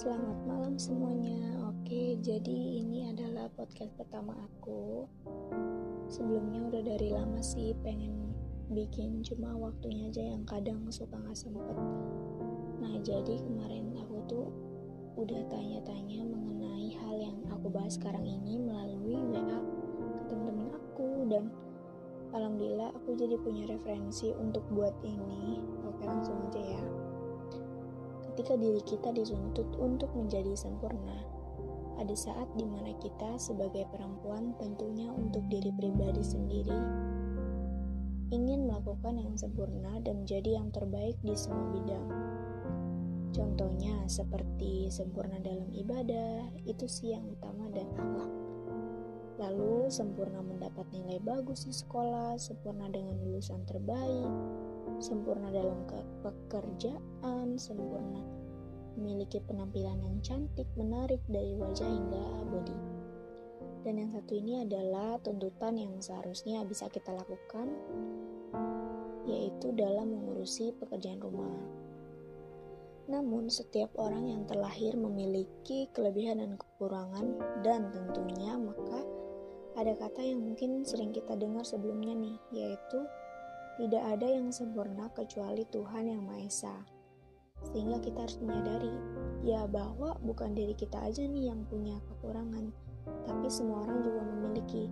Selamat malam semuanya. Oke, jadi ini adalah podcast pertama aku. Sebelumnya udah dari lama sih pengen bikin, cuma waktunya aja yang kadang suka nggak sempet. Nah, jadi kemarin aku tuh udah tanya-tanya mengenai hal yang aku bahas sekarang ini melalui WA ke temen-temen aku dan alhamdulillah aku jadi punya referensi untuk buat ini. Oke, langsung aja ya ketika diri kita dituntut untuk menjadi sempurna. Ada saat di mana kita sebagai perempuan tentunya untuk diri pribadi sendiri ingin melakukan yang sempurna dan menjadi yang terbaik di semua bidang. Contohnya seperti sempurna dalam ibadah, itu sih yang utama dan akhlak. Lalu sempurna mendapat nilai bagus di sekolah, sempurna dengan lulusan terbaik, sempurna dalam pekerjaan, sempurna memiliki penampilan yang cantik, menarik dari wajah hingga body. Dan yang satu ini adalah tuntutan yang seharusnya bisa kita lakukan, yaitu dalam mengurusi pekerjaan rumah. Namun, setiap orang yang terlahir memiliki kelebihan dan kekurangan, dan tentunya maka ada kata yang mungkin sering kita dengar sebelumnya nih, yaitu tidak ada yang sempurna kecuali Tuhan Yang Maha Esa. Sehingga kita harus menyadari ya bahwa bukan diri kita aja nih yang punya kekurangan, tapi semua orang juga memiliki.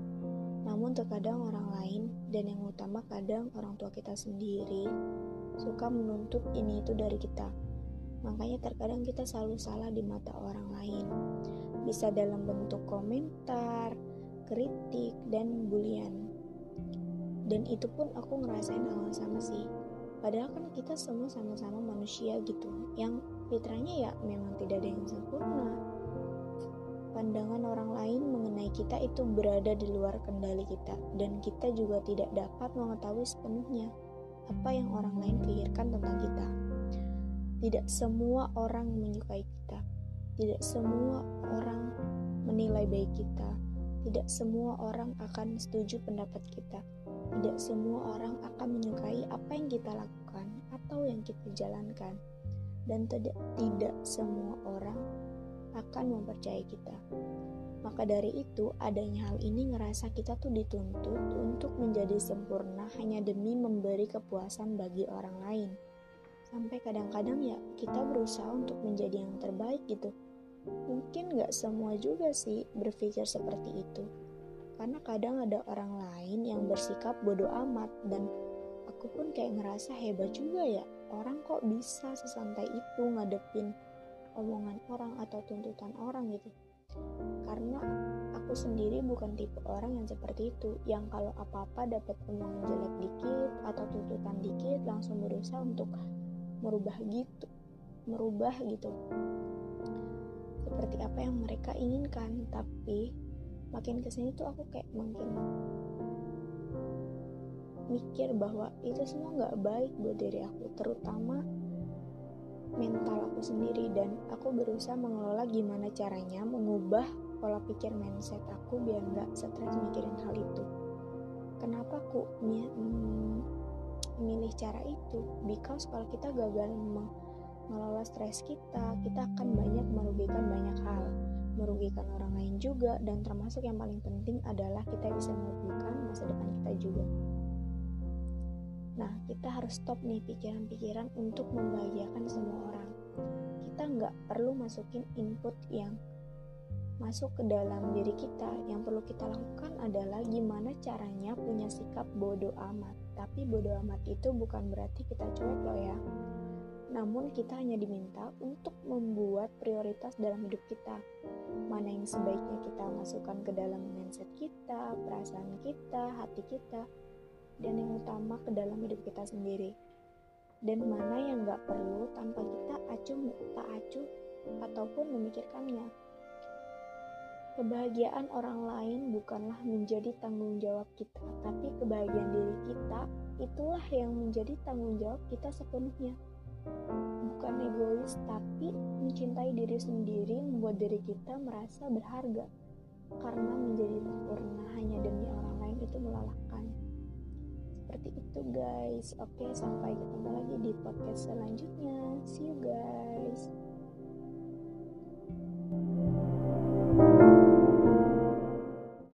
Namun terkadang orang lain dan yang utama kadang orang tua kita sendiri suka menuntut ini itu dari kita. Makanya terkadang kita selalu salah di mata orang lain. Bisa dalam bentuk komentar, kritik, dan bulian. Dan itu pun aku ngerasain hal yang sama sih. Padahal kan kita semua sama-sama manusia gitu. Yang fitrahnya ya memang tidak ada yang sempurna. Pandangan orang lain mengenai kita itu berada di luar kendali kita. Dan kita juga tidak dapat mengetahui sepenuhnya apa yang orang lain pikirkan tentang kita. Tidak semua orang menyukai kita. Tidak semua orang menilai baik kita tidak semua orang akan setuju pendapat kita tidak semua orang akan menyukai apa yang kita lakukan atau yang kita jalankan, dan tidak, tidak semua orang akan mempercayai kita. Maka dari itu, adanya hal ini ngerasa kita tuh dituntut untuk menjadi sempurna hanya demi memberi kepuasan bagi orang lain. Sampai kadang-kadang ya kita berusaha untuk menjadi yang terbaik gitu. Mungkin gak semua juga sih berpikir seperti itu. Karena kadang ada orang lain yang bersikap bodoh amat dan aku pun kayak ngerasa hebat juga ya. Orang kok bisa sesantai itu ngadepin omongan orang atau tuntutan orang gitu? Karena aku sendiri bukan tipe orang yang seperti itu yang kalau apa-apa dapat omongan jelek dikit atau tuntutan dikit langsung berusaha untuk merubah gitu merubah gitu seperti apa yang mereka inginkan tapi makin ke sini tuh aku kayak makin mikir bahwa itu semua nggak baik buat diri aku terutama mental aku sendiri. Dan aku berusaha mengelola gimana caranya mengubah pola pikir mindset aku biar nggak stres mikirin hal itu. Kenapa aku memilih cara itu? Because kalau kita gagal mengelola stres kita kita akan banyak merugikan banyak hal merugikan orang lain juga dan termasuk yang paling penting adalah kita bisa merugikan masa depan kita juga. Nah, kita harus stop nih pikiran-pikiran untuk membahagiakan semua orang. Kita nggak perlu masukin input yang masuk ke dalam diri kita. Yang perlu kita lakukan adalah gimana caranya punya sikap bodoh amat. Tapi bodoh amat itu bukan berarti kita cuek loh ya namun kita hanya diminta untuk membuat prioritas dalam hidup kita. Mana yang sebaiknya kita masukkan ke dalam mindset kita, perasaan kita, hati kita, dan yang utama ke dalam hidup kita sendiri. Dan mana yang gak perlu tanpa kita acuh tak acuh ataupun memikirkannya. Kebahagiaan orang lain bukanlah menjadi tanggung jawab kita, tapi kebahagiaan diri kita itulah yang menjadi tanggung jawab kita sepenuhnya bukan egois tapi mencintai diri sendiri membuat diri kita merasa berharga. Karena menjadi sempurna hanya demi orang lain itu melelahkan. Seperti itu guys. Oke sampai ketemu lagi di podcast selanjutnya. See you guys